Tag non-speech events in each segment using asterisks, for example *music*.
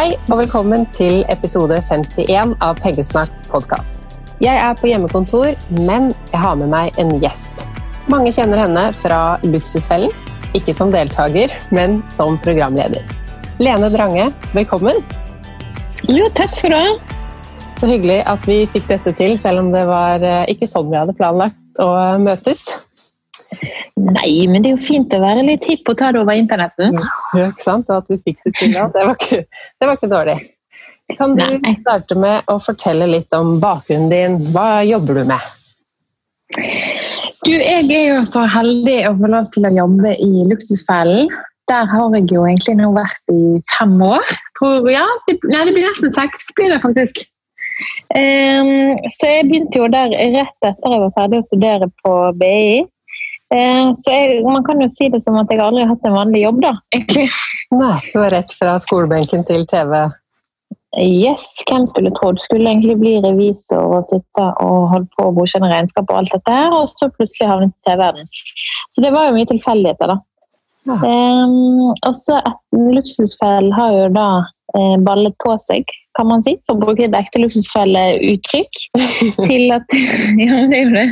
Hei og velkommen til episode 51 av Pengesnakk podkast. Jeg er på hjemmekontor, men jeg har med meg en gjest. Mange kjenner henne fra Luksusfellen. Ikke som deltaker, men som programleder. Lene Drange, velkommen. Jo, takk skal du ha. Så hyggelig at vi fikk dette til, selv om det var eh, ikke sånn vi hadde planlagt å møtes. Nei, men det er jo fint å være litt hipp og ta det over internetten. Ja, ikke sant? Og at vi fikk det til da, det var ikke, det var ikke dårlig. Kan du Nei. starte med å fortelle litt om bakgrunnen din? Hva jobber du med? Du, jeg er jo så heldig å få lov til å jobbe i Luksusfellen. Der har jeg jo egentlig nå vært i fem år. Tror, ja, det, nei, det blir nesten seks, blir det faktisk. Um, så jeg begynte jo der rett etter jeg var ferdig å studere på BI. Ehm, så jeg, man kan jo si det som at jeg aldri har hatt en vanlig jobb, da, egentlig. Nei, det var rett fra skolebenken til TV. Yes, hvem skulle trodd? Skulle egentlig bli revisor og sitte og holde på å godkjenne regnskap og alt dette her, og så plutselig havnet i TV-verdenen. Så det var jo mye tilfeldigheter, da. Ja. Um, og så Luksusfellen har jo da eh, ballet på seg, kan man si, for å bruke et ekte luksusfelleuttrykk, *laughs* til at *laughs* ja, det er jo det.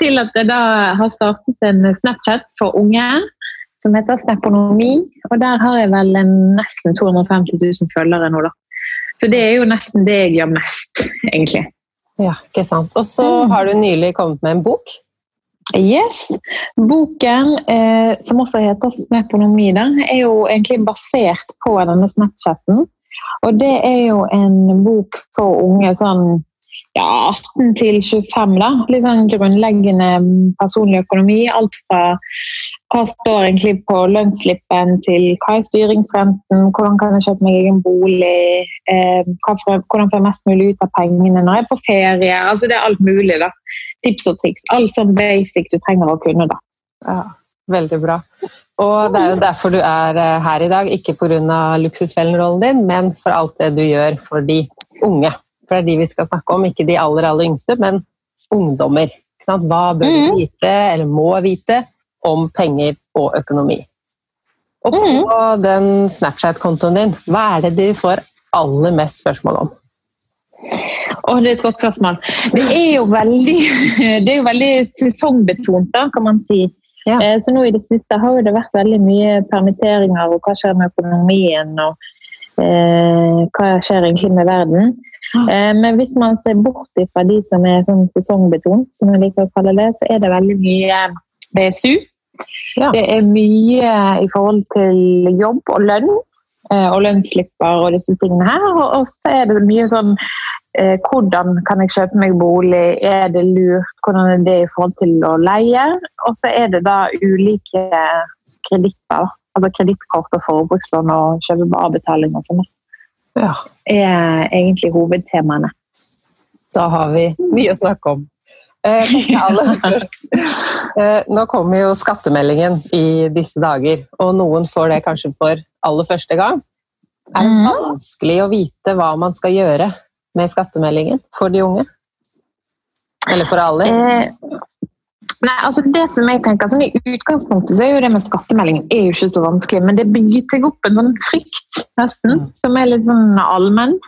Til at jeg da har startet en Snapchat for unge som heter Snaponomi, og der har jeg vel en nesten 250 000 følgere nå, da. Så det er jo nesten det jeg gjør mest, egentlig. Ja, ikke sant. Og så Mm. har du nylig kommet med en bok. Yes. Boken, eh, som også heter Snaponomi, er jo egentlig basert på denne Snapchatten. Og det er jo en bok for unge sånn ja, 18 til 25, da. Litt sånn grunnleggende personlig økonomi. Alt fra hva står egentlig på lønnsslippen til hva er styringsrenten, hvordan kan jeg kjøpe meg egen bolig, eh, får hvordan får jeg mest mulig ut av pengene når jeg er på ferie. Altså det er alt mulig, da. Tips og triks. Alt sånn basic du trenger å kunne, da. Ja, veldig bra. Og det er jo derfor du er eh, her i dag, ikke pga. luksusfellen-rollen din, men for alt det du gjør for de unge. For det er de vi skal snakke om, ikke de aller, aller yngste, men ungdommer. Hva bør mm. du vite, eller må vite, om penger og økonomi? Og på mm. den Snapchat-kontoen din, hva er det du får aller mest spørsmål om? Oh, det er et godt spørsmål. Det er jo veldig, *laughs* det er jo veldig sesongbetont, da, kan man si. Ja. Eh, Så nå i det siste har det vært veldig mye permitteringer, og hva skjer med økonomien, og eh, hva skjer egentlig med verden. Eh, men hvis man ser bort fra de som er sånn sesongbetont, som jeg liker å kalle det, så er det veldig mye BSU. Ja. Det er mye i forhold til jobb og lønn, eh, og lønnsslipper og disse tingene her. Og og så er det mye sånn eh, hvordan kan jeg kjøpe meg bolig, er det lurt, hvordan er det i forhold til å leie? Og så er det da ulike kreditter, altså kredittkort og forbrukslån og kjøpe på avbetaling og sånn. Ja, er egentlig hovedtemaene. da har vi mye å snakke om. Eh. *laughs* Eh, nå kommer jo skattemeldingen i disse dager, og noen får det kanskje for aller første gang. Er det Mhm. vanskelig å vite hva man skal gjøre med skattemeldingen for de unge? Eller for alle? Eh, nei, altså det som jeg tenker, sånn I utgangspunktet så er jo det med skattemeldingen er jo ikke så vanskelig, men det bygger seg opp en sånn frykt nesten, Mm. som er litt sånn allmenn.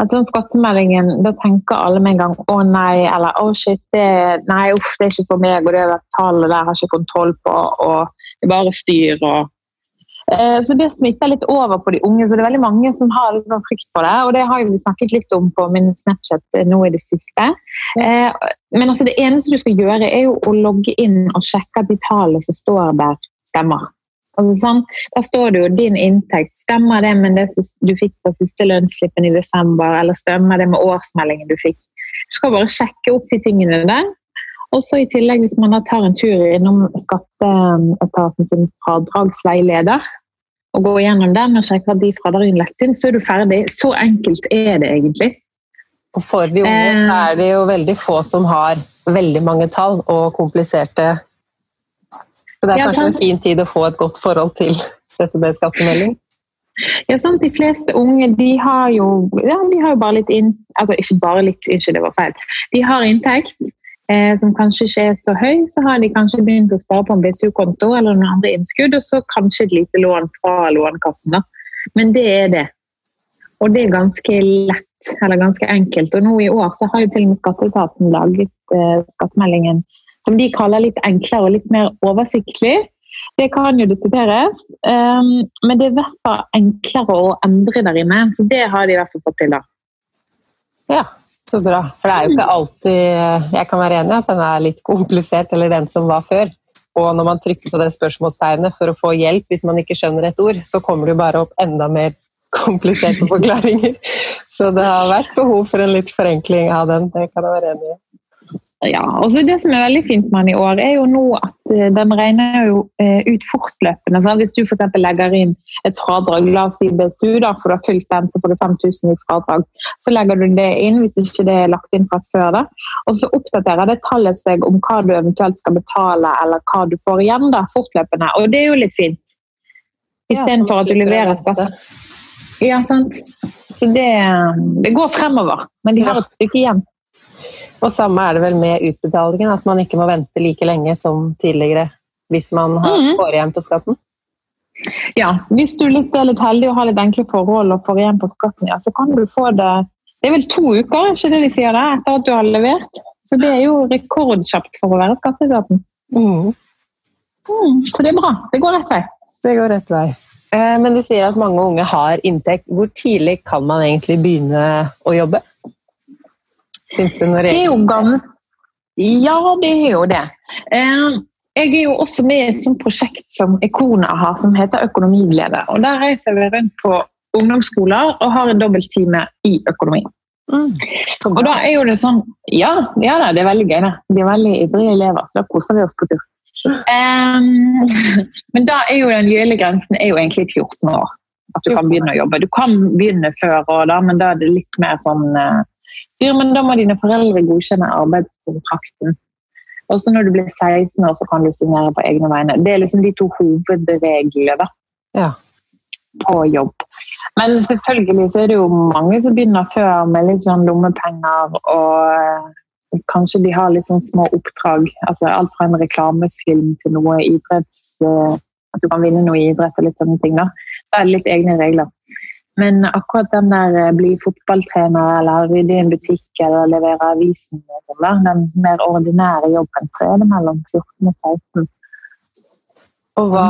At sånn skattemeldingen, Da tenker alle med en gang 'å nei' eller 'å shit', det, nei, uff, det er ikke for meg, og det er tallet der har ikke kontroll på, og det er bare styr. og Så Det smitter litt over på de unge, så det er veldig mange som har litt sånn frykt for det. Og det har vi snakket litt om på min Snapchat eh, nå i det siste. Eh, Men altså det eneste du skal gjøre, er jo å logge inn og sjekke at de tallene som står der, stemmer. Altså, sånn, der står det jo din inntekt. Stemmer det med det du fikk på siste lønnsslippen i desember, eller stemmer det med årsmeldingen du fikk? Du skal bare sjekke opp de tingene der. Og så i tillegg, hvis man da tar en tur innom skatteetaten sin fradragsveileder, og gå gjennom den og sjekke hva de fradragene lagt inn, så er du ferdig. Så enkelt er det egentlig. Og for de unge eh, så er det jo veldig få som har veldig mange tall og kompliserte Så det er kanskje en fin tid å få et godt forhold til *laughs* dette med skattemelding? Ja, sant? De fleste unge de har jo, ja, de har jo bare litt inn, altså ikke bare litt, unnskyld, det var feil. De har inntekt eh, som kanskje ikke er så høy, så har de kanskje begynt å spare på en BSU-konto eller noen andre innskudd, og så kanskje et lite lån fra Lånekassen. Men det er det. Og det er ganske lett, eller ganske enkelt. Og nå i år så har jo til og med Skatteetaten laget eh, skattemeldingen som de kaller litt enklere og litt mer oversiktlig. Det kan jo diskuteres, um, men det er i hvert fall enklere å endre der inne. Så det har de i hvert fall fått til, da. Ja, så bra. For det er jo ikke alltid Jeg kan være enig i at den er litt komplisert, eller den som var før. Og når man trykker på det spørsmålstegnet for å få hjelp hvis man ikke skjønner et ord, så kommer det jo bare opp enda mer *laughs* kompliserte forklaringer. Så det har vært behov for en litt forenkling av den. Det kan jeg være enig i. Ja, og så Det som er veldig fint med den i år, er jo nå at eh, den regner jo eh, ut fortløpende. Så hvis du f.eks. legger inn et fradrag, la oss si BSU, da, for du har fylt den, så får du 5000 i fradrag. Så legger du det inn hvis ikke det er lagt inn fra før. da, Og så oppdaterer det tallet seg om hva du eventuelt skal betale, eller hva du får igjen da, fortløpende. Og det er jo litt fint. Istedenfor ja, at du leverer skatt. Ja, sant. Så det, det går fremover, men de har et stykke igjen. Og samme er det vel med utbetalingen, at man ikke må vente like lenge som tidligere hvis man har, mm. får igjen på skatten? Ja, hvis du er litt, er litt heldig og har litt enkle forhold og får igjen på skatten, ja, så kan du få det Det er vel to uker, ikke det de sier det, etter at du har levert? Så det er jo rekordkjapt for å være skatteetaten. Mm. Mm, så det er bra. Det går rett vei. Det går rett vei. Eh, men du sier at mange unge har inntekt. Hvor tidlig kan man egentlig begynne å jobbe? Fins det noen regler? Er. Ja, det er jo det. Eh, jeg er jo også med i et sånt prosjekt som Ekona har, som heter Økonomiglede. Og Der reiser vi rundt på ungdomsskoler og har en dobbelttime i økonomi. Mm. Og da er jo det sånn Ja, ja det er veldig gøy. Det. De er veldig ivrige elever, så da koser vi oss på tur. Um, *laughs* men da er jo den gylne grensen er jo egentlig 14 år. At du kan begynne å jobbe. Du kan begynne før, da, men da er det litt mer sånn uh, styr, men da må dine foreldre godkjenne arbeidskontrakten. Også når du blir 16 år, så kan du signere på egne vegne. Det er liksom de to hovedreglene da, ja. på jobb. Men selvfølgelig så er det jo mange som begynner før med litt sånn lommepenger og kanskje de har litt sånn små oppdrag. altså Alt fra en reklamefilm til noe idretts... Eh, at du kan vinne noe i idrett og litt sånne ting. Da Da er det litt egne regler. Men akkurat den der eh, bli fotballtrener eller rydde i en butikk eller levere avisen, sånn den mer ordinære jobben, så er det mellom 14 og 16. Og hva,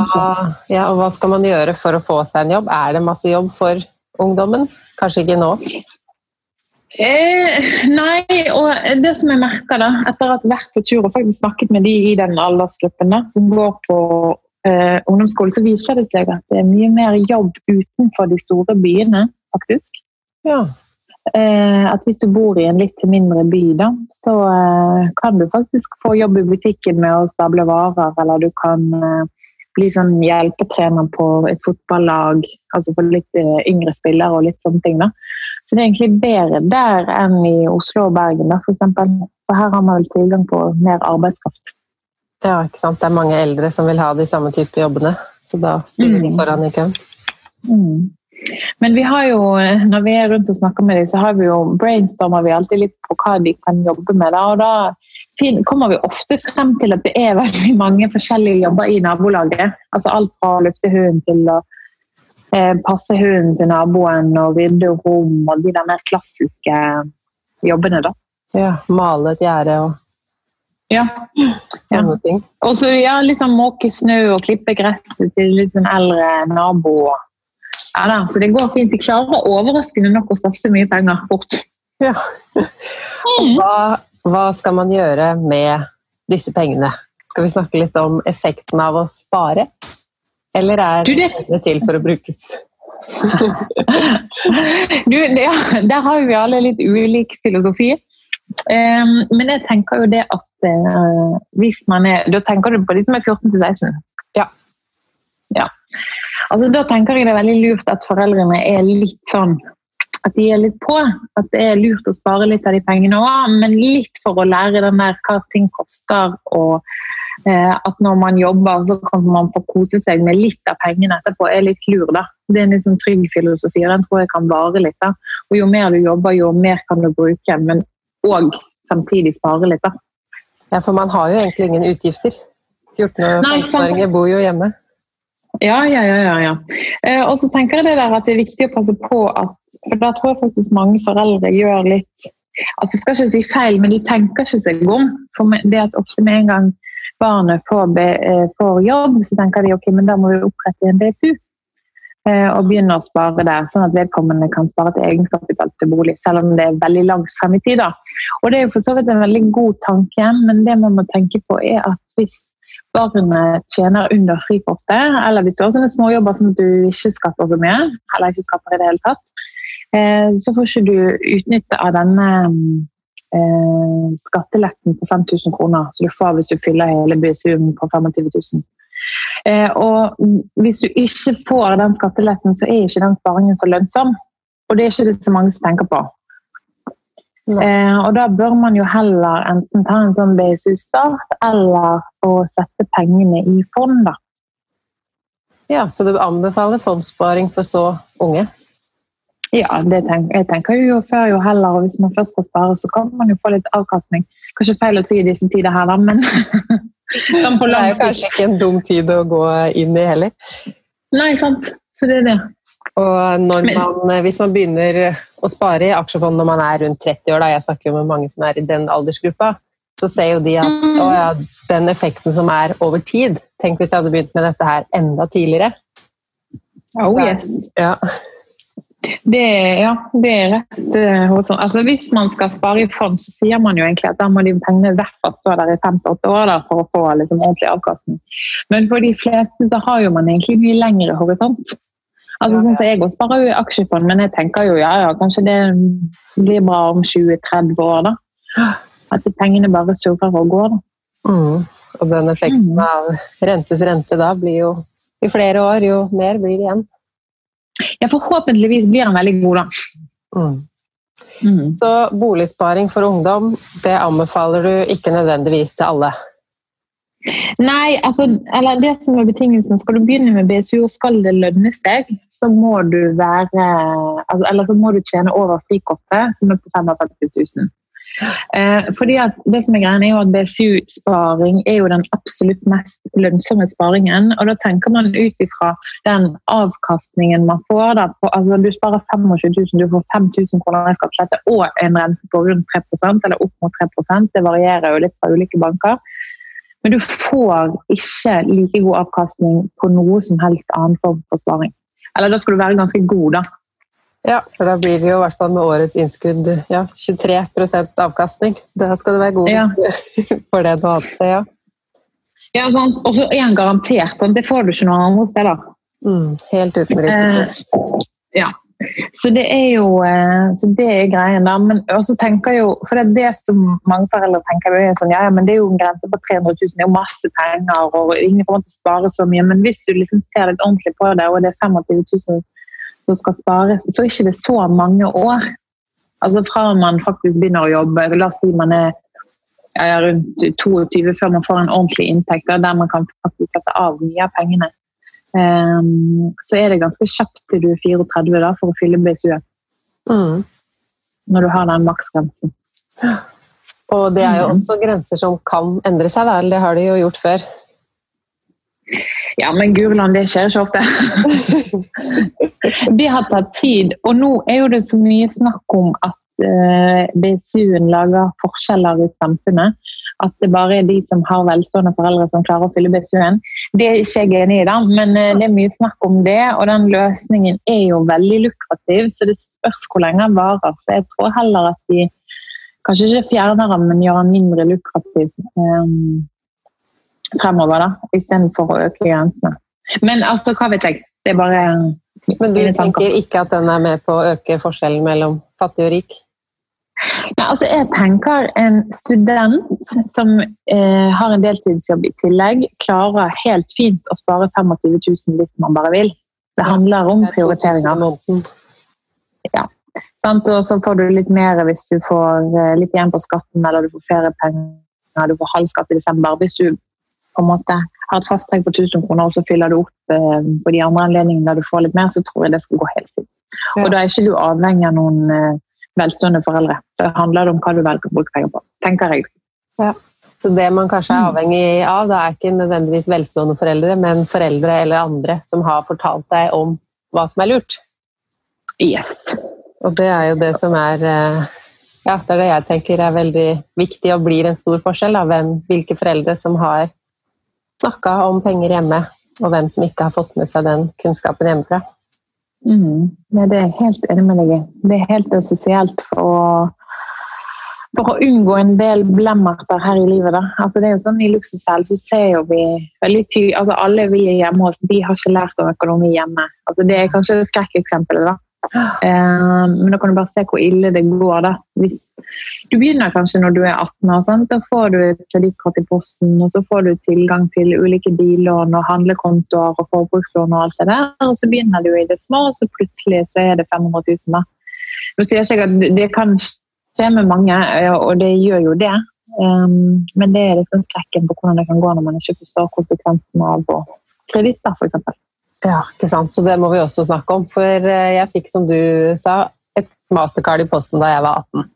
ja, og hva skal man gjøre for å få seg en jobb? Er det masse jobb for ungdommen? Kanskje ikke nå? Eh, nei, og det som jeg merker da, etter at jeg har vært på tur og faktisk snakket med de i den aldersgruppen da, som går på eh, ungdomsskole, så viser det seg at det er mye mer jobb utenfor de store byene, faktisk. Ja. Eh, at hvis du bor i en litt mindre by, da, så eh, kan du faktisk få jobb i butikken med å stable varer, eller du kan eh, bli sånn hjelpetrener på et fotballag, altså for litt eh, yngre spillere og litt sånne ting. da. Så det er egentlig bedre der enn i Oslo og Bergen, da, for eksempel. For her har man vel tilgang på mer arbeidskraft. Ja, ikke sant. Det er mange eldre som vil ha de samme type jobbene, så da stiller de mm. foran i køen. Mm. Men vi har jo, når vi er rundt og snakker med dem, så har vi jo brainstormer vi alltid litt på hva de kan jobbe med. Da, og da kommer vi ofte frem til at det er veldig mange forskjellige jobber i nabolaget. Altså alt fra å lufte hunden til å eh, passe hunden til naboen og rydde rom og de der mer klassiske jobbene, da. Ja, male et gjerde og ja. Sånne ting. Og så ja, liksom måke snø og klippe gresset til litt sånn eldre naboer. Ja da, så det går fint. De klarer overraskende nok å skaffe mye penger fort. Ja. Og Hva, hva, skal man gjøre med disse pengene? Skal vi snakke litt om effekten av å spare? Eller er du, det... pengene til for å brukes? *laughs* du, ja, der har vi alle litt ulik filosofi. Men jeg tenker jo det at uh, hvis man er Da tenker du på de som er 14 til 16? Ja. ja. Altså, da tenker jeg det er veldig lurt at foreldrene er litt sånn at de er litt på. At det er lurt å spare litt av de pengene òg, men litt for å lære den der hva ting koster. Og eh, at når man jobber, så kan man få kose seg med litt av pengene etterpå. er litt lur, da. Det er en sånn trygg filosofi, og den tror jeg kan vare litt. da. Og Jo mer du jobber, jo mer kan du bruke. Men og samtidig spare litt. da. Ja, For man har jo egentlig ingen utgifter. 14-åringer bor jo hjemme. Ja, ja, ja. ja, ja. Eh, og så tenker jeg det der at det er viktig å passe på at For da tror jeg faktisk mange foreldre gjør litt altså Jeg skal ikke si feil, men de tenker ikke seg om. For det at ofte med en gang barnet får, be, eh, får jobb, så tenker de ok, men da må vi opprette en BSU. Eh, og begynne å spare der, sånn at vedkommende kan spare til egenkapital til bolig. Selv om det er veldig langt frem i tid. da. Og Det er jo for så vidt en veldig god tanke, men det man må tenke på er at hvis barnet tjener under frikortet, eller hvis du har sånne småjobber som du ikke skatter så mye, eller ikke skatter i det hele tatt, eh, så får ikke du utnytte av denne eh, skatteletten på 5000 kroner som du får hvis du fyller hele BSU-en på 25 000. Eh, og hvis du ikke får den skatteletten, så er ikke den sparingen så lønnsom. Og det er ikke det så mange som tenker på. Eh, og da bør man jo heller enten ta en sånn BSU-start eller å sette pengene i fond, da. Ja, Så du anbefaler fondssparing for så unge? Ja, tenker, jeg tenker jo før jo heller. Og hvis man først skal spare, så kan man jo få litt avkastning. Kanskje feil å si i disse tider her, da, men *laughs* sånn Det er jo kanskje ikke en dum tid å gå inn i heller. Nei, sant. Så det er det. Og man, hvis man begynner å spare i aksjefond når man er rundt 30 år, da, jeg snakker jo med mange som er i den aldersgruppa, så ser jo de at mm. å, ja, den effekten som er over tid Tenk hvis jeg hadde begynt med dette her enda tidligere. Oh, yes. Ja. Det, ja, det er rett. Eh, altså, hvis man skal spare i fond, så sier man jo egentlig at da må de pengene i hvert fall stå der i fem åtte år da, for å få liksom, ordentlig avkastning. Men for de fleste så har jo man egentlig mye lengre horisont. Altså, sånn som Jeg også sparer jo i aksjefond, men jeg tenker jo ja, ja, kanskje det blir bra om 20-30 år. da. *gasps* At pengene bare surrer og går. da. Mm. Og den effekten mm. av rentes rente da blir jo i flere år, jo mer blir det igjen. Ja, forhåpentligvis blir han veldig god, da. Mm. Mm. Så boligsparing for ungdom, det anbefaler du ikke nødvendigvis til alle? Nei, altså, eller det som er betingelsen, skal du begynne med BSU og skal det lønnes deg, så må du være altså, Eller så må du tjene over frikortet, som er på 55 000. Eh, fordi at det som er greia er jo at BSU-sparing er jo den absolutt mest lønnsomme sparingen. og Da tenker man ut ifra den avkastningen man får. Da, på, altså Du sparer 25 000, du får 5000 kroner i skattelette og en rente på rundt 3% eller opp mot 3% Det varierer jo litt fra ulike banker. Men du får ikke like god avkastning på noe som helst annen form for sparing. Eller da skal du være ganske god, da. Ja, for da blir det jo i hvert fall med årets innskudd ja, 23% avkastning. Da skal du være god ja. *laughs* for det du har hatt sted, ja. Ja, sant. Og så er den garantert. Det får du ikke noen andre steder. Mm, helt uten risiko. Eh, ja. Så det er jo eh, så det er greien, da. Men også tenker jo, for det er det som mange foreldre tenker, er sånn, ja, men det er jo en grense på 300 000, det er jo masse penger, og ingen kommer til å spare så mye. Men hvis du liksom ser litt ordentlig på det, og det er 25 000 som skal spares, så er det ikke så mange år. Altså Fra man faktisk begynner å jobbe, la oss si man er ja, rundt 22 før man får en ordentlig inntekt, der man kan faktisk sette av mye av pengene. Um, så er det ganske kjapt til du er 34 da, for å fylle BSU-en. Mm. Når du har den maksgrensen. Og det er jo mm. også grenser som kan endre seg, vel. det har de jo gjort før. Ja, men Gurland, det skjer ikke ofte. *laughs* det har tatt tid. Og nå er jo det så mye snakk om at eh, BSU-en lager forskjeller i samfunnet at det bare er de som har velstående foreldre som klarer å fylle BSU-en. Det er ikke jeg enig i, da, men eh, det er mye snakk om det. Og den løsningen er jo veldig lukrativ, så det spørs hvor lenge den varer. Så jeg tror heller at de kanskje ikke fjerner den, men gjør den mindre lukrativ um, fremover, da, istedenfor å øke grensene. Men altså, hva vet jeg. Det er bare Men du tenker ikke at den er med på å øke forskjellen mellom fattig og rik? Nei, altså jeg tenker En student som eh, har en deltidsjobb i tillegg, klarer helt fint å spare 25 000 hvis man bare vil. Det handler om prioriteringer. Ja. sant? Og så får du litt mer hvis du får eh, litt igjen på skatten, eller du får feriepenger, du får halv skatt i desember. Hvis du på en måte har et fasttrekk på 1000 kroner, og så fyller du opp eh, på de andre anledningene der du får litt mer, så tror jeg det skal gå helt fint. Og da er ikke du avhengig av noen velstående foreldre. Det handler om hva du velger å bruke penger på, tenker jeg. Ja. Så det man kanskje er avhengig av, da er ikke nødvendigvis velstående foreldre, men foreldre eller andre som har fortalt deg om hva som er lurt. Yes. Og det er jo det som er eh, Ja, det er det jeg tenker er veldig viktig og blir en stor forskjell. Da. Hvem, hvilke foreldre som har snakka om penger hjemme, og hvem som ikke har fått med seg den kunnskapen hjemmefra. Mm. Ja, det er helt enig. Det er helt essensielt for å for å unngå en del blemmerter her i livet. Altså, det er jo sånn I luksusfellen så ser jo vi veldig tydelig altså Alle vi hjemme hos de har ikke lært om økonomi hjemme. Altså, det er kanskje skrekkeksempelet. da. Uh, men da kan du bare se hvor ille det går. da. Hvis du begynner kanskje når du er 18 år, sant? da får du et kredittkort i posten, og så får du tilgang til ulike billån og handlekontoer og forbrukslån og alt det der. Og så begynner du i det små, og så plutselig så er det 500 000. da. Nå sier jeg ikke at det kan skje med mange, og det gjør jo det. Um, men det er liksom skrekken på hvordan det kan gå når man ikke forstår konsekvensene av kreditter, f.eks. Ja, ikke sant. Så det må vi også snakke om. For eh, jeg fikk, som du sa, et mastercard i posten da jeg var 18.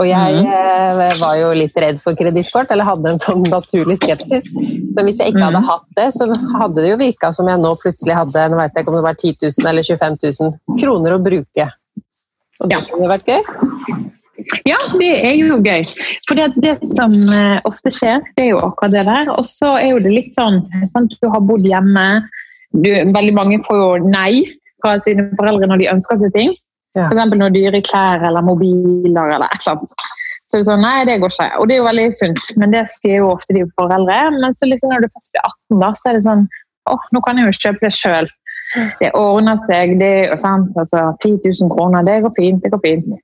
Og jeg mm. var jo litt redd for kredittkort, eller hadde en sånn naturlig skepsis. Men hvis jeg ikke hadde mhm. hatt det, så hadde det jo virka som jeg nå plutselig hadde nå vet jeg ikke om det var 10 000 eller 25 000 kroner å bruke. Og det ja. kunne vært gøy? Ja, det er jo gøy. For det, det, som eh, ofte skjer, det er jo akkurat det der. Og så er jo det litt sånn sant? Du har bodd hjemme. Du, veldig mange får jo nei fra sine foreldre når de ønsker seg ting. Ja. F.eks. noe dyre klær eller mobiler eller et eller annet. Så det er sånn, nei, det går ikke. Og det er jo veldig sunt, men det sier jo ofte de foreldre. Men så liksom når du først blir 18, da, så er det sånn åh, nå kan jeg jo kjøpe det sjøl. Det ordner seg. det er jo sant, altså 10 000 kroner, det går fint. det går fint.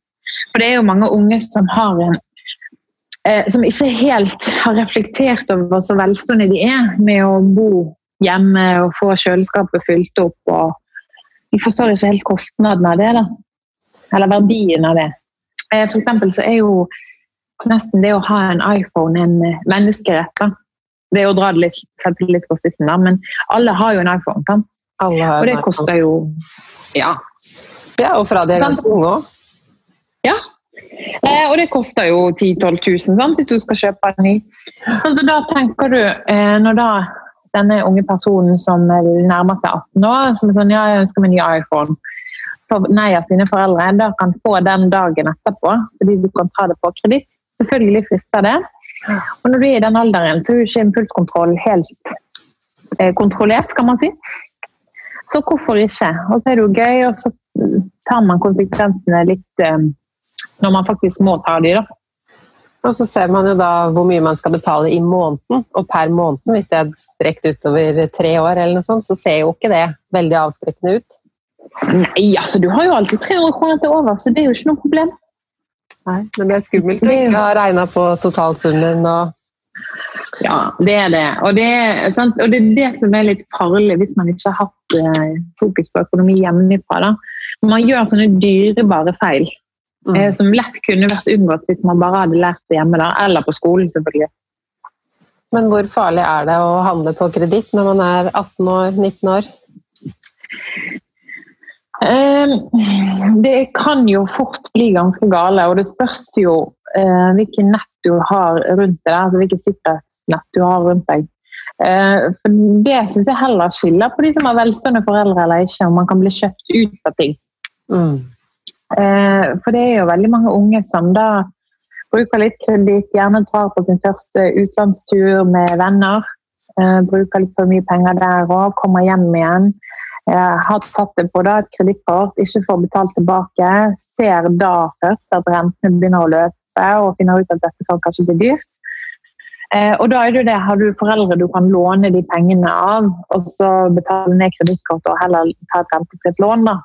For det er jo mange unge som har en eh, som ikke helt har reflektert over så velstående de er med å bo hjemme og få kjøleskapet fylt opp. og vi forstår ikke helt kostnaden av det, da. Eller verdien av det. Eh, for eksempel så er jo nesten det å ha en iPhone en eh, menneskerett. da. Det er å dra det litt, litt på spissen, da, men alle har jo en iPhone. sant? og det koster jo Ja. Ja, Og fra de er ganske unge òg. Ja. Eh, og det koster jo 10 000-12 000 hvis du skal kjøpe en ny. Altså, da tenker du, eh, når da denne unge personen som nærmer seg 18 år, som er sånn ja, jeg ønsker meg ny iPhone for nei av sine foreldre, da kan få den dagen etterpå fordi du kan ta det på kreditt. Selvfølgelig frister det. Og når du er i den alderen, så er jo ikke impulskontroll helt eh, kontrollert, kan man si. Så hvorfor ikke? Og så er det jo gøy, og så tar man konsekvensene litt eh, når man faktisk må ta de, da. Og så ser man jo da hvor mye man skal betale i måneden, og per måned, hvis det er strekt utover tre år, eller noe sånt, så ser jo ikke det veldig avskrekkende ut. Nei, altså du har jo alltid 300 kroner til over, så det er jo ikke noe problem. Nei, Men det er skummelt å ikke ha regna på totalsummen og Ja, det er det. Og det, og det, er det som er litt farlig hvis man ikke har hatt eh, fokus på økonomi hjemmefra. Da. Man gjør sånne dyrebare feil Mm. Eh, som lett kunne vært unngått hvis man bare hadde lært det hjemme, da, eller på skolen. selvfølgelig. Men hvor farlig er det å handle på kreditt når man er 18 år, 19 år? Um, det kan jo fort bli ganske gale, og det spørs jo uh, hvilke nett du har rundt deg. Altså Hvilket sikkerhetsnett du har rundt deg. For Det syns jeg heller skiller på de som har velstående foreldre eller ikke, om man kan bli kjøpt ut av ting. Mm. Eh, for det er jo veldig mange unge som da bruker litt kreditt, gjerne tar på sin første utlandstur med venner. Eh, bruker litt for mye penger der og kommer hjem igjen. Har tatt det på da, et kredittkort, ikke får betalt tilbake. Ser da først at rentene begynner å løpe og finner ut at dette kan kanskje bli dyrt. Eh, og da er det det, Har du foreldre du kan låne de pengene av, og så betale ned kredittkortet og heller ta et rentefritt lån, da,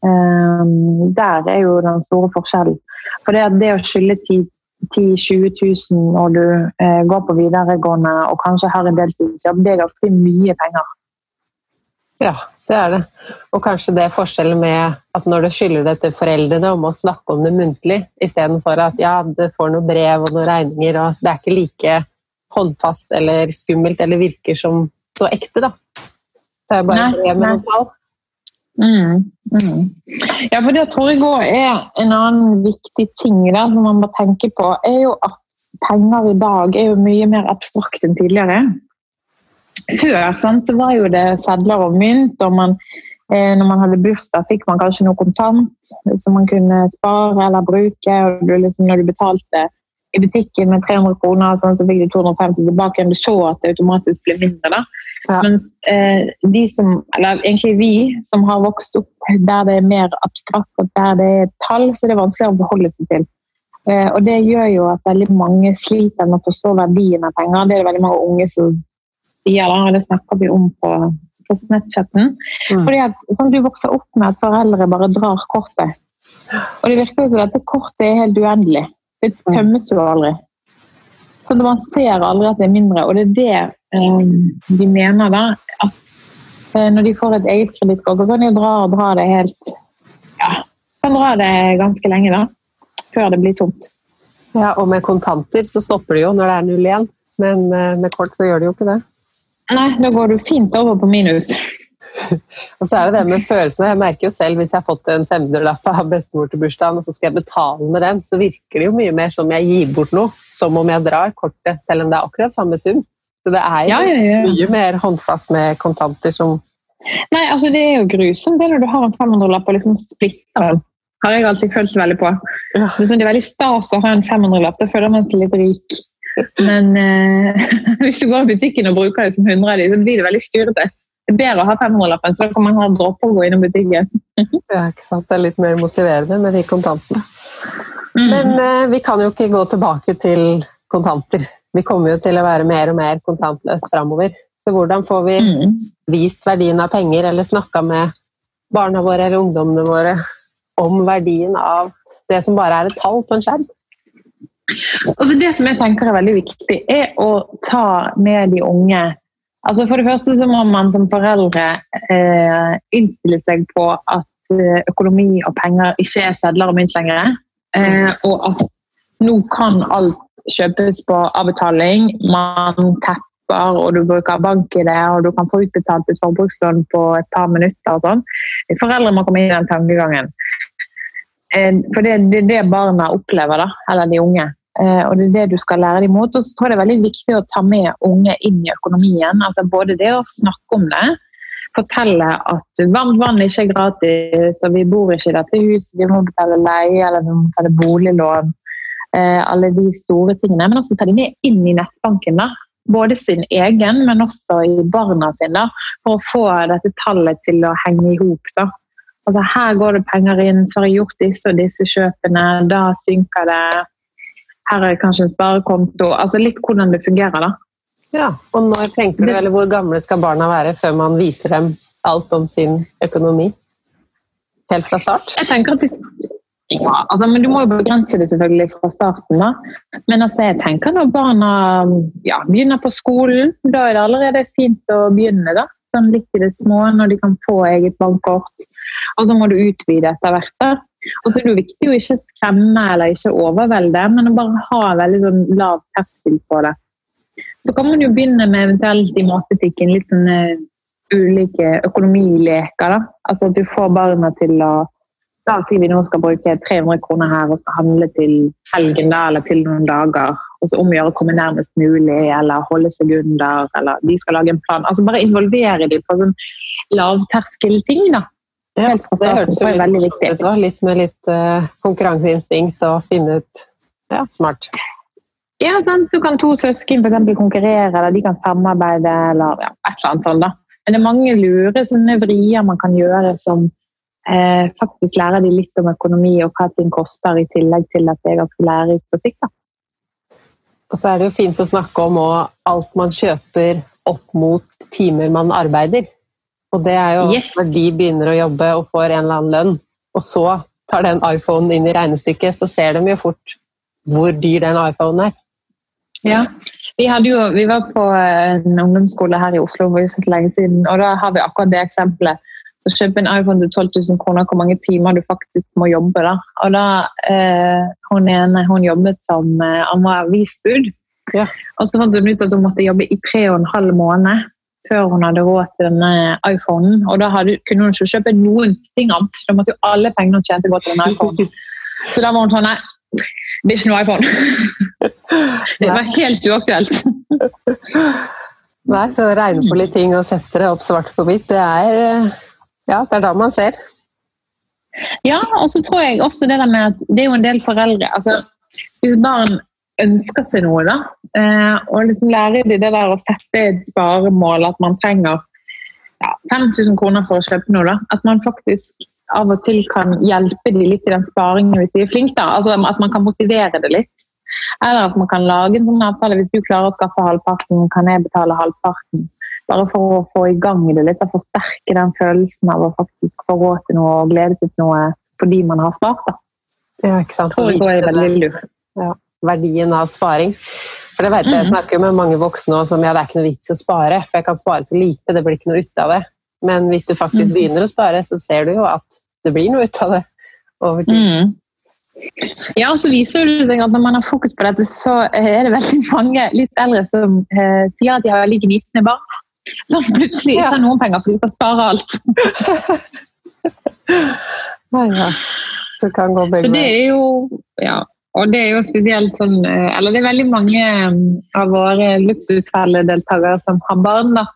der er jo den store forskjellen. For det, det å skylde 10 20 000 når du eh, går på videregående og kanskje har en deltidsjobb, det er ganske mye penger. Ja, det er det. Og kanskje det er forskjellen med at når du skylder det til foreldrene om å snakke om det muntlig, istedenfor at ja, det får noen brev og noen regninger, og det er ikke like håndfast eller skummelt eller virker som så ekte, da. Det er bare brev med noen tall. Mm, mm. Ja, for det tror jeg òg er en annen viktig ting der som man må tenke på, er jo at penger i dag er jo mye mer abstrakt enn tidligere. Før sant, så var jo det sedler og mynt, og man, eh, når man hadde bursdag, fikk man kanskje noe kontant som man kunne spare eller bruke. og du, liksom, Når du betalte i butikken med 300 kroner, sånn, så fikk du 250 tilbake. Du så at det automatisk ble mindre. da. Ja. Men eh, de som, eller egentlig vi som har vokst opp der det er mer abstrakt, og der det er tall, så det er vanskeligere å forholde seg til. Eh, og det gjør jo at veldig mange sliter med å forstå verdien av penger. Det er det veldig mange unge som sier, da, og det snakker vi om på, på Snapchatten. Mm. Fordi at sånn, Du vokser opp med at foreldre bare drar kortet. Og det virker jo som dette kortet er helt uendelig. Det mm. tømmes jo aldri. Så Man ser aldri at det er mindre, og det er det de mener. da, At uh, når de får et eget kredittkort, så kan de dra og dra det helt ja, kan dra det ganske lenge, da. Før det blir tomt. Ja, Og med kontanter så stopper det jo når det er null igjen, men uh, med kort så gjør det jo ikke det. Nei, da går du fint over på minus. *laughs* og så er det det med følelsene. Jeg merker jo selv hvis jeg har fått en 500-lapp av bestemor til bursdagen, og så skal jeg betale med den, så virker det jo mye mer som jeg gir bort noe. Som om jeg drar kortet, selv om det er akkurat samme sum. Så det er jo ja, ja, ja. mye mer håndfast med kontanter som Nei, altså det er jo grusomt det når du har en 500-lapp og liksom splitter den. Har jeg alltid følt veldig på. Det er, sånn, det er veldig stas å ha en 500-lapp. Da føler man seg litt rik. Men eh, *laughs* hvis du går i butikken og bruker det som 100 av dem, så blir det veldig styrete. Det er bedre å ha 500-lappen, så kan man ha dråper å gå innom butikken. *laughs* ja, ikke sant. Det er litt mer motiverende med de kontantene. Mm. Men eh, vi kan jo ikke gå tilbake til kontanter. Vi kommer jo til å være mer og mer kontantløse framover. Så hvordan får vi mm. vist verdien av penger, eller snakka med barna våre eller ungdommene våre om verdien av det som bare er et tall på en skjerm? Altså det som jeg tenker er veldig viktig, er å ta med de unge altså For det første så må man som foreldre eh, innstille seg på at eh, økonomi og penger ikke er sedler og mynt lenger. Eh, og at nå kan alt kjøpes på avbetaling. Man tepper, og du bruker bank i det, og du kan få utbetalt et forbrukslån på et par minutter. og sånn. Foreldre må komme inn i den tankegangen. Eh, for det er det barna opplever, da, eller de unge. Eh, og det er det du skal lære dem mot. Og så tror jeg det er veldig viktig å ta med unge inn i økonomien. altså Både det å snakke om det, fortelle at varmt vann ikke er gratis, og vi bor ikke i dette huset, vi må betale leie eller vi må betale boliglån. Eh, alle de store tingene. Men også ta de med inn i nettbanken. da, både sin egen, men også i barna sine, for å få dette tallet til å henge i hop. Altså, her går det penger inn, så har jeg gjort disse og disse kjøpene, da synker det her er kanskje en sparekonto. Altså litt hvordan det fungerer, da. Ja, og når tenker du, eller Hvor gamle skal barna være før man viser dem alt om sin økonomi? Helt fra start? Jeg tenker at ja, altså, men Du må jo begrense det selvfølgelig fra starten. da. Men altså, jeg tenker når barna ja, begynner på skolen, da er det allerede fint å begynne. da. Sånn litt i det små, når de kan få eget bankkort. Og så må du utvide etter hvert. da. Og så er det viktig å ikke skremme eller ikke overvelde, men å bare ha veldig sånn lav terskel på det. Så kan man jo begynne med eventuelt i matbutikken litt sånne ulike økonomileker. da. Altså at du får barna til å Da sier vi nå skal bruke 300 kroner her og skal handle til helgen da, eller til noen dager. Og så om å komme nærmest mulig, eller holde seg under, eller de skal lage en plan. Altså Bare involvere dem på sånn lavterskelting. da. Ja, det hørtes jo veldig viktig ut. Litt med litt uh, konkurranseinstinkt og finne ut Ja, smart. Ja, sant? Så kan to søsken f.eks. konkurrere, eller de kan samarbeide, eller ja, et eller annet sånt. da. Men det er mange lure sånne vrier man kan gjøre som eh, faktisk lærer de litt om økonomi og hva ting koster, i tillegg til at det er ganske lærerikt på sikt. Og så er det jo fint å snakke om alt man kjøper opp mot timer man arbeider. Og det er jo yes. når de begynner å jobbe og får en eller annen lønn, og så tar den iPhonen inn i regnestykket, så ser de jo fort hvor dyr den iPhonen er. Ja, vi, jo, vi var på en ungdomsskole her i Oslo for så lenge siden, og da har vi akkurat det eksempelet. Å kjøpe en iPhone til 12 000 kroner, hvor mange timer du faktisk må jobbe. da. Og da, eh, Hun ene hun jobbet som eh, avisbud, ja. og så fant hun ut at hun måtte jobbe i tre og en halv måned før hun hadde råd til denne iPhonen. Og da hadde, kunne hun ikke kjøpe noen ting annet. Da måtte jo alle pengene hun tjente, gå til den iPhonen. *laughs* Så da var hun sånn Nei, Det er ikke noe iPhone. *laughs* det var helt uaktuelt. *laughs* Nei, så regne på litt ting og sette det opp svart på hvitt, det er Ja, det er da man ser. Ja, og så tror jeg også det der med at det er jo en del foreldre altså Hvis barn ønsker seg noe, da, eh, og liksom lærer de det der å sette et sparemål, at man trenger ja, 5000 kroner for å kjøpe noe, da, at man faktisk av og til kan hjelpe de litt i den sparingen hvis de er flinke. da, altså At man kan motivere det litt. Eller at man kan lage en sånn avtale. Hvis du klarer å skaffe halvparten, kan jeg betale halvparten. Bare for å få i gang det litt og forsterke den følelsen av å faktisk få råd til noe og glede seg til noe fordi man har spart. da. Ja, ikke sant. Tror jeg er veldig lurt. Ja, verdien av sparing. For det vet Jeg jeg Mhm. snakker jo med mange voksne også, som ja, det er ikke noe vits i å spare, for jeg kan spare så lite, det blir ikke noe ut av det. Men hvis du faktisk Mhm. begynner å spare, så ser du jo at det blir noe ut av det over tid. Mm. Ja, og så viser det seg at Når man har fokus på dette, så er det veldig mange litt eldre som eh, sier at de har like nitne barn. Som plutselig ikke har noen penger for de skal spare alt. *laughs* Nei, ja. Så kan gå begge Så det er jo ja, og det er jo spesielt sånn eh, Eller det er veldig mange mm, av våre luksusfelledeltakere som har barn, da.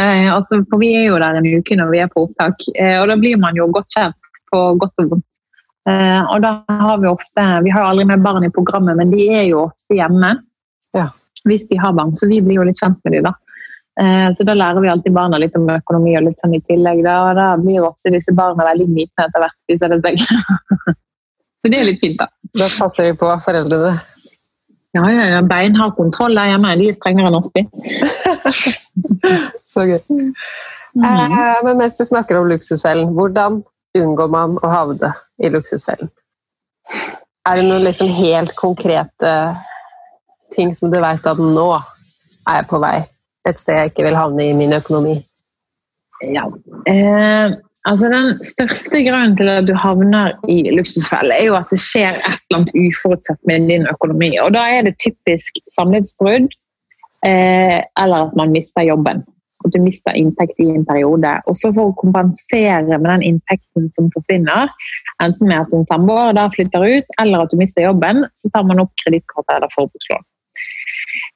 Eh, altså, for vi er jo der en uke når vi er på opptak, eh, og da blir man jo godt kjent på godt og vondt. Eh, og da har vi ofte Vi har aldri med barn i programmet, men de er jo ofte hjemme Ja. hvis de har barn, så vi blir jo litt kjent med dem, da. Eh, Så da lærer vi alltid barna litt om økonomi og litt sånn i tillegg. Da, og da blir jo også disse barna veldig gnitne etter hvert. hvis det seg. *laughs* Så det er litt fint, da. Da passer de på foreldrene. Ja, ja, ja. Beinhard kontroll der hjemme. De er strengere enn oss. *laughs* Så gøy. Mhm. Eh, men mens du snakker om luksusfellen, hvordan unngår man å havne i luksusfellen? Er det noen liksom helt konkrete ting som du vet at nå er jeg på vei et sted jeg ikke vil havne i min økonomi? Ja. Eh, altså Den største grunnen til at du havner i luksusfelle, er jo at det skjer et eller annet uforutsett med din økonomi. Og Da er det typisk samlivsbrudd, eh, eller at man mister jobben. At du mister inntekt i en periode. Og så For å kompensere med den inntekten som forsvinner, enten med at en samboer flytter ut, eller at du mister jobben, så tar man opp kredittkort eller forbrukslån.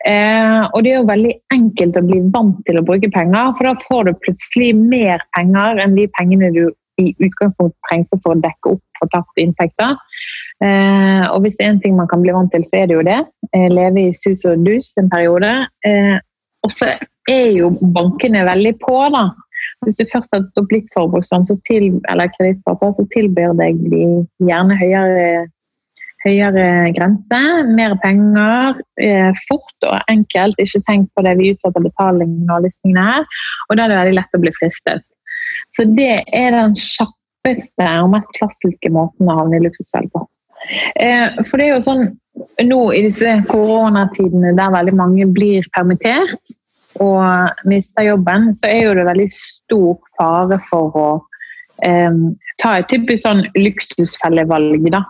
Eh, og det er jo veldig enkelt å bli vant til å bruke penger, for da får du plutselig mer penger enn de pengene du i utgangspunktet trengte for å dekke opp for tapte inntekter. Eh, og hvis det er en ting man kan bli vant til, så er det jo det. Eh, leve i sus og dus en periode. Eh, og så er jo bankene veldig på, da. Hvis du først har tatt opp forbrukslån eller kredittkort, så tilbyr deg de gjerne høyere høyere grense, mer penger, eh, fort og enkelt. Ikke tenk på det vi utsetter betalingen og disse her. Og da er det veldig lett å bli fristet. Så det er den kjappeste og mest klassiske måten å havne i luksusfell på. Eh, for det er jo sånn nå i disse koronatidene der veldig mange blir permittert og mister jobben, så er jo det veldig stor fare for å eh, ta et typisk sånn luksusfellevalg, da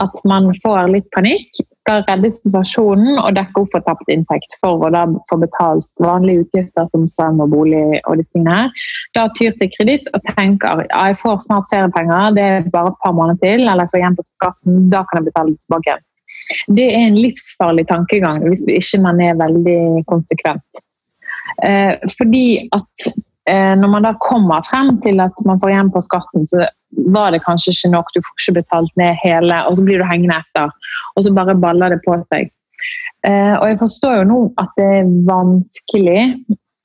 at man får litt panikk, skal redde situasjonen og dekke opp for tapt inntekt for å da få betalt vanlige utgifter som strøm og bolig og disse tingene her. Da tyr til kreditt og tenker ja, jeg får snart feriepenger, det er bare et par måneder til, eller jeg får igjen på skatten, da kan jeg betale tilbake. Det er en livsfarlig tankegang hvis ikke man er veldig konsekvent. Eh, fordi at når man da kommer frem til at man får igjen på skatten, så var det kanskje ikke nok, du får ikke betalt ned hele, og så blir du hengende etter. Og så bare baller det på seg. Eh, og jeg forstår jo nå at det er vanskelig,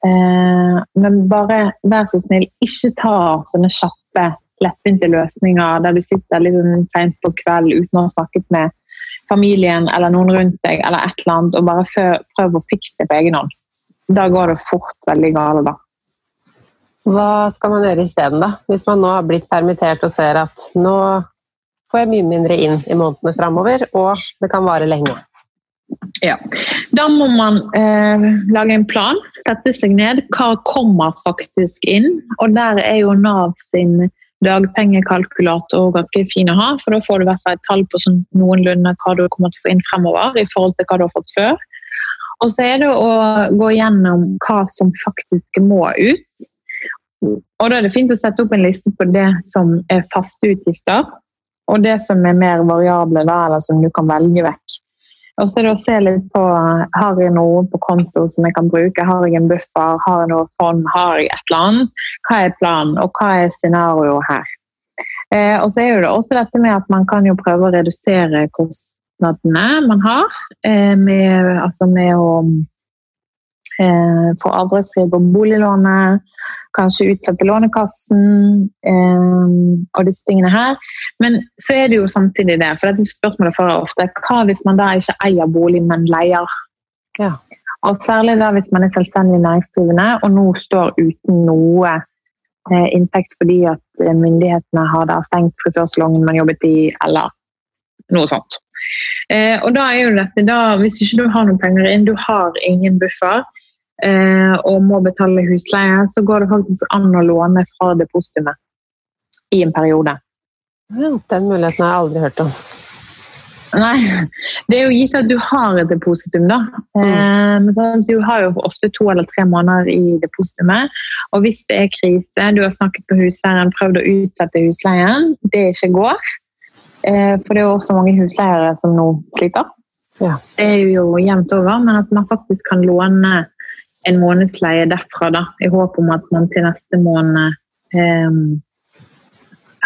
eh, men bare vær så snill, ikke ta sånne kjappe, lettvinte løsninger der du sitter litt seint sent på kveld uten å ha snakket med familien eller noen rundt deg, eller et eller annet, og bare prøv å fikse det på egen hånd. Da går det fort veldig galt, da. Hva skal man gjøre isteden, da? Hvis man nå har blitt permittert og ser at nå får jeg mye mindre inn i månedene framover, og det kan vare lenge. Ja. Da må man eh, lage en plan, sette seg ned. Hva kommer faktisk inn? Og der er jo Nav sin dagpengekalkulator ganske fin å ha, for da får du i hvert fall et tall på sånn noenlunde hva du kommer til å få inn fremover i forhold til hva du har fått før. Og så er det å gå gjennom hva som faktisk må ut. Og da er det fint å sette opp en liste på det som er faste utgifter, og det som er mer variable, da, eller som du kan velge vekk. Og så er det å se litt på har jeg noe på konto som jeg kan bruke. Har jeg en buffer, har jeg noe fond, har jeg et eller annet? Hva er planen, og hva er scenarioet her? Eh, og så er det også dette med at man kan jo prøve å redusere kostnadene man har eh, med, altså med å eh, få avdragsfrihet på boliglånet, kanskje utsette Lånekassen eh, og disse tingene her. Men så er det jo samtidig det, for dette spørsmålet får jeg ofte, hva hvis man da ikke eier bolig, men leier? Ja. Og særlig da hvis man er selvstendig næringsdrivende og nå står uten noe Eh, inntekt fordi at eh, myndighetene har da stengt frisørsalongen man jobbet i, eller noe sånt. Eh, og da er jo dette da, Hvis ikke du har noen penger inn, du har ingen buffer og må betale husleie, så går det faktisk an å låne fra depositumet i en periode. Ja, den muligheten har jeg aldri hørt om. Nei, det er jo gitt at du har et depositum, da. Mm. Eh, men du har jo ofte to eller tre måneder i depositumet. Og hvis det er krise, du har snakket med husleieren, prøvd å utsette husleien, det ikke går. Eh, for det er jo også mange husleiere som nå sliter. Ja. Det er jo jevnt over, men at man faktisk kan låne en månedsleie derfra, da, i håp om at man til neste måned eh,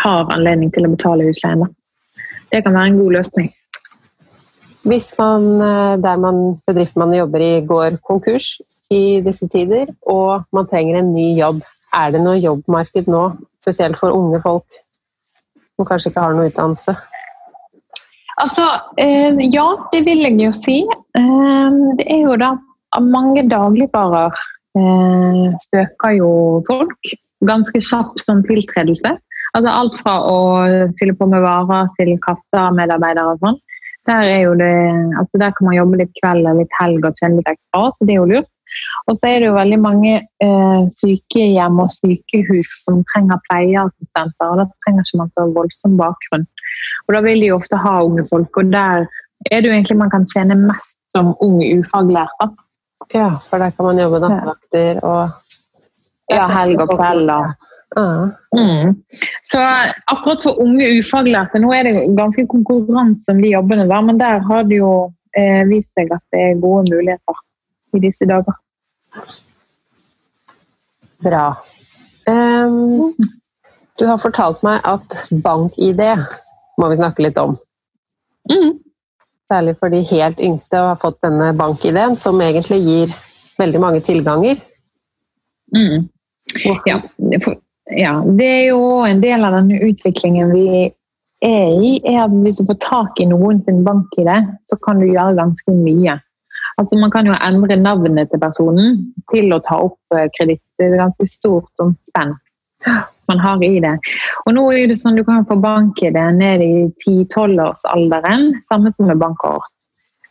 har anledning til å betale husleien. Da. Det kan være en god løsning. Hvis man, eh, der man, bedriften man jobber i går konkurs i disse tider, og man trenger en ny jobb, er det noe jobbmarked nå, spesielt for unge folk som kanskje ikke har noe utdannelse? Altså, eh, ja, det vil jeg jo si. Eh, det er jo da mange dagligvarer søker jo folk. Ganske kjapp som tiltredelse. Altså alt fra å fylle på med varer til kassamedarbeidere og sånn. Der, altså der, kan man jobbe litt kveld og litt helg og tjene litt ekstra, så det er jo lurt. Og så er det jo veldig mange eh, sykehjem og sykehus som trenger pleieassistenter. og Da trenger ikke man så voldsom bakgrunn. Og Da vil de ofte ha unge folk, og der er det jo egentlig man kan tjene mest som ung ufaglært. Ja, for der kan man jobbe nattevakter og Ja, helg og kveld. og Mm. Så akkurat for unge ufaglærte, nå er det ganske konkurranse om de jobbene, der, men der har det jo eh, vist seg at det er gode muligheter i disse dager. Bra. Um, du har fortalt meg at bank-ID må vi snakke litt om. Mm. Særlig for de helt yngste og har fått denne bank-ID-en, som egentlig gir veldig mange tilganger. Mm. Ja, ja, det er jo en del av denne utviklingen vi er i, er at hvis du får tak i noen sin bank i så kan du gjøre ganske mye. Altså Man kan jo endre navnet til personen til å ta opp eh, kreditt. Det er ganske stort som spenn man har i det. Og nå er det sånn Du kan få bank-ID ned i 10-12-årsalderen, samme som med bankkort.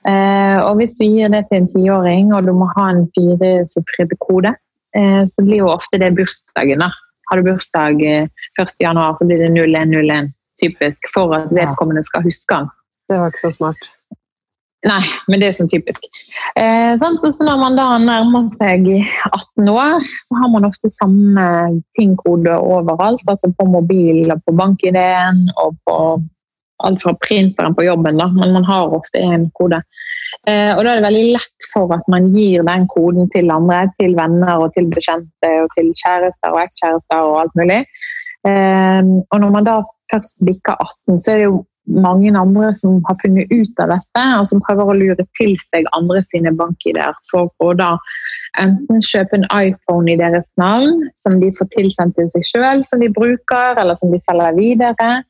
Eh, og Hvis du gir det til en tiåring, og du må ha en firesifret kode, eh, så blir jo ofte det bursdagen. da. Har du bursdag 1.1, eh, så blir det 0101 typisk for at vedkommende skal huske den. Det var ikke så smart. Nei, men det er sånn typisk. Eh, når man da nærmer seg 18 år, så har man ofte samme PIN-kode overalt. Altså på mobil og på bank-ID-en og på alt fra printeren på jobben, da, men man har ofte én kode. Eh, og da er det veldig lett for at man gir den koden til andre, til venner og til bekjente og til kjærester og ekskjærester og alt mulig. Eh, og når man da først bikker 18, så er det jo mange andre som har funnet ut av dette, og som prøver å lure til seg andre sine bank-ID-er for å da enten kjøpe en iPhone i deres navn, som de får tilsendt til seg sjøl, som de bruker, eller som de selger videre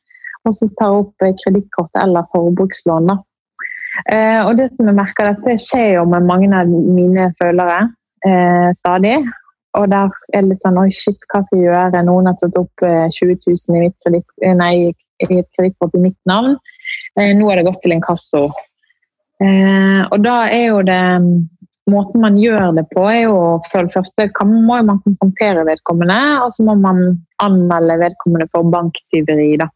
og så tar opp kredittkort eller forbrukslån. Eh, og det som jeg merker, dette skjer jo med mange av mine følere eh, stadig. Og der er det litt sånn Oi, shit, hva skal jeg gjøre? Noen har tatt opp 20 eh, 000 i, mitt kredit, nei, i et kredittkort i mitt navn. Eh, nå har det gått til inkasso. Eh, og da er jo det Måten man gjør det på, er jo for det første må man konfrontere vedkommende, og så må man anmelde vedkommende for banktyveri. da.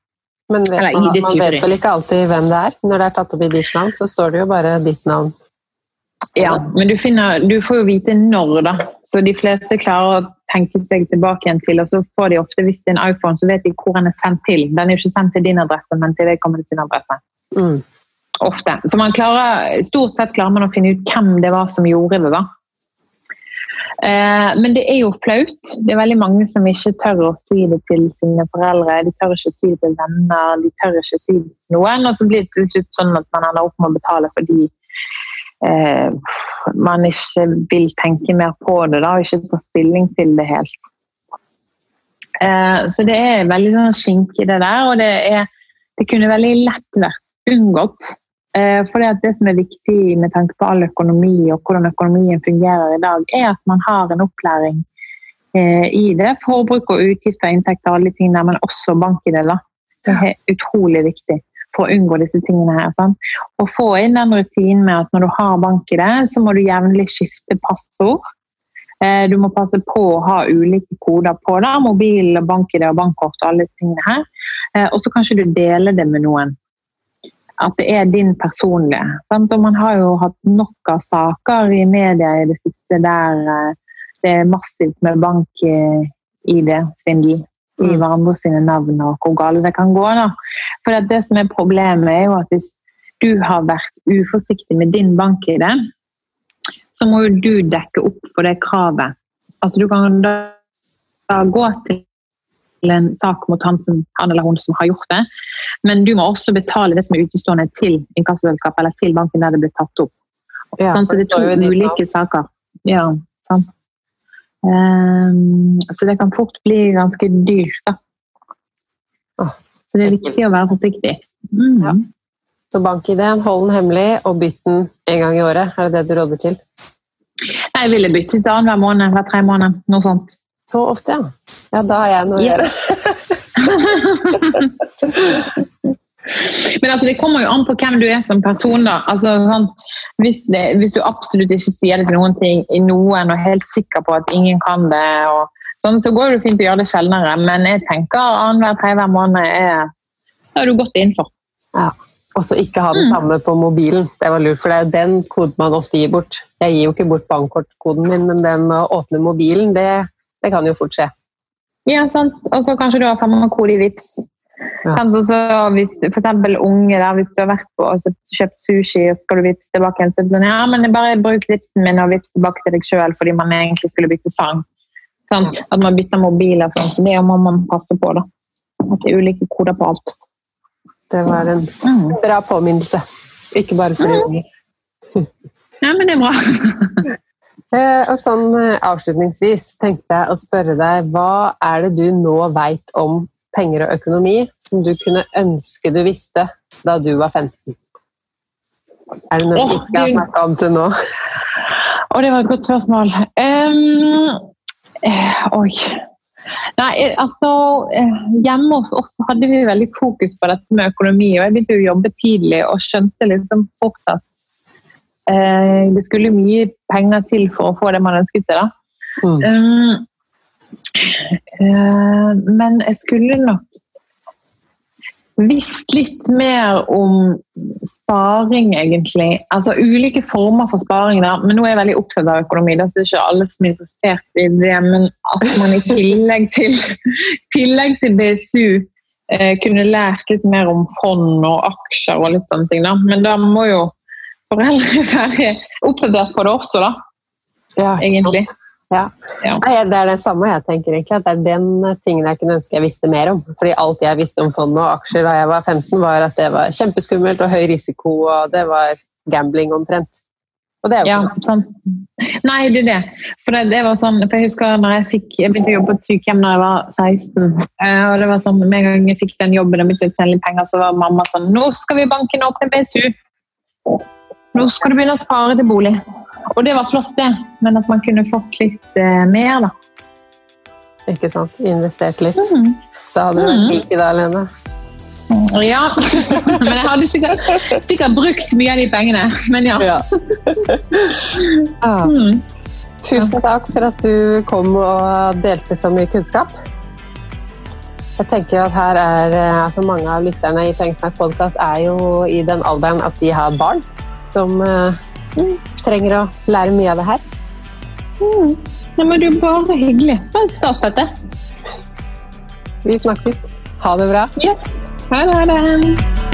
Men vet man, man vet vel ikke alltid hvem det er? Når det er tatt opp i ditt navn, så står det jo bare ditt navn. Ja, men du, finner, du får jo vite når, da. Så de fleste klarer å tenke seg tilbake igjen til, og så får de ofte, hvis det er en iPhone, så vet de hvor den er sendt til. Den er jo ikke sendt til din adresse, men til vedkommende sin adresse. Mm. Ofte. Så man klarer, stort sett klarer man å finne ut hvem det var som gjorde det, da. Eh, men det er jo flaut. Det er veldig mange som ikke tør å si det til sine foreldre. De tør ikke si det til venner, de tør ikke si det til noen. Og så blir det til slutt sånn at man ender opp med å betale fordi eh, man ikke vil tenke mer på det da, og ikke ta stilling til det helt. Eh, så det er veldig sånn skinke, det der, og det, er, det kunne veldig lett vært unngått. Eh, for det som er viktig med tanke på all økonomi og hvordan økonomien fungerer i dag, er at man har en opplæring eh, i det. Forbruk og utgifter, inntekter, alle tingene, men også bank-ID. Det er utrolig viktig for å unngå disse tingene her. Sant? Og få inn den rutinen med at når du har bank-ID, så må du jevnlig skifte passord. Eh, du må passe på å ha ulike koder på det, mobil, bank-ID og bankkort og alle tingene her. Og så kanskje du deler det med noen at det er din personlige. Sant? Og man har jo hatt nok av saker i media i det siste der eh, det er massivt med bank-ID-svindel i mm. hverandre sine navn, og hvor galt det kan gå. Da. For det som er problemet, er jo at hvis du har vært uforsiktig med din bank-ID, så må jo du dekke opp for det kravet. Altså Du kan da gå til en sak mot han, som, han, eller hun som har gjort det. Men du må også betale det som er utestående til inkassoselskapet eller til banken der det blir tatt opp. Ja, sånn, så det er to ulike saker. Ja, sånn. Um, så det kan fort bli ganske dyrt, da. Så det er viktig å være forsiktig. Mm. Ja. Så bank-ID-en, hold den hemmelig og bytt den en gang i året. Er det det du råder til? Jeg ville byttet annenhver måned, hver tre måneder. Noe sånt. Så ofte, ja. Ja, da har jeg noe å gjøre. *laughs* *laughs* Men altså, det kommer jo an på hvem du er som person. da. Altså, sånn, hvis, det, hvis, du absolutt ikke sier det til noen ting i noen og er helt sikker på at ingen kan det, og, sånn, så går det fint å gjøre det sjeldnere. Men jeg tenker annenhver tredje måned er har er du godt innenfor. Ja. Og så ikke ha det mm. samme på mobilen. Det var lurt, for det er den koden man ofte gir bort. Jeg gir jo ikke bort bankkortkoden min, men den å åpne mobilen, det det kan jo fort skje. Ja, sant. Og så kanskje du har samme kode i VIPS. Ja. Så hvis f.eks. unge der, hvis du har vært på og kjøpt sushi og skal du vippse tilbake igjen, så sånn ja, men bare bruk vipsen min og vips tilbake til deg sjøl fordi man egentlig skulle bytte sang. Sånn? At man bytter mobil og sånn. Så det må man passe på, da. At det er ulike koder på alt. Det var en mm. bra påminnelse. Ikke bare for de unge. *laughs* Ja, men det er bra. *laughs* Eh, og sånn eh, Avslutningsvis tenkte jeg å spørre deg hva er det du nå veit om penger og økonomi som du kunne ønske du visste da du var 15? Er det noe du ikke har snakka om til nå? Oh, det var et godt spørsmål. Um, eh, oi. Nei, eh, altså Hjemme hos oss hadde vi veldig fokus på dette med økonomi. og Jeg begynte å jobbe tidlig og skjønte liksom fort at Eh, det skulle mye penger til for å få det man ønsket seg. Mm. Um, men jeg skulle nok visst litt mer om sparing, egentlig. Altså ulike former for sparing. Da. Men nå er jeg veldig opptatt av økonomi. Det er ikke alle som er interessert i det. Men at man i tillegg til, tillegg til BSU eh, kunne lært litt mer om fond og aksjer og litt sånne ting. Da. Men da må jo foreldre *laughs* være oppdatert på det også, da. Ja, egentlig. Ja. ja. Det er det samme jeg tenker egentlig. At det er den tingen jeg kunne ønske jeg visste mer om. Fordi alt jeg visste om fond og aksjer da jeg var 15, var at det var kjempeskummelt og høy risiko, og det var gambling omtrent. Og det er jo ja, sånn. Nei, det er det. For det, det, var sånn, for Jeg husker når jeg, fikk, jeg begynte å jobbe på et sykehjem da jeg var 16. Eh, og det var sånn, Med en gang jeg fikk den jobben og begynte å tjene litt penger, så var mamma sånn Nå skal vi banken åpne BSU. Nå skal du begynne å spare til bolig. Og det var flott, det. Men at man kunne fått litt eh, mer, da. Ikke sant. Investert litt. Mm. Da hadde du vært mm. rik i dag, Lene. Ja. *laughs* Men jeg hadde sikkert, sikkert, brukt mye av de pengene. Men ja. ja. *laughs* ah. mm. Tusen takk for at du kom og delte så mye kunnskap. Jeg tenker at her er, eh, altså Mange av lytterne i Pengesnakk podkast er jo i den alderen at de har barn som uh, Mm. Trenger å lære mye av det her. Mm. Det var jo bare hyggelig. Bare stas, dette. Vi snakkes. Ha det bra. Yes. Ha det. Ha det.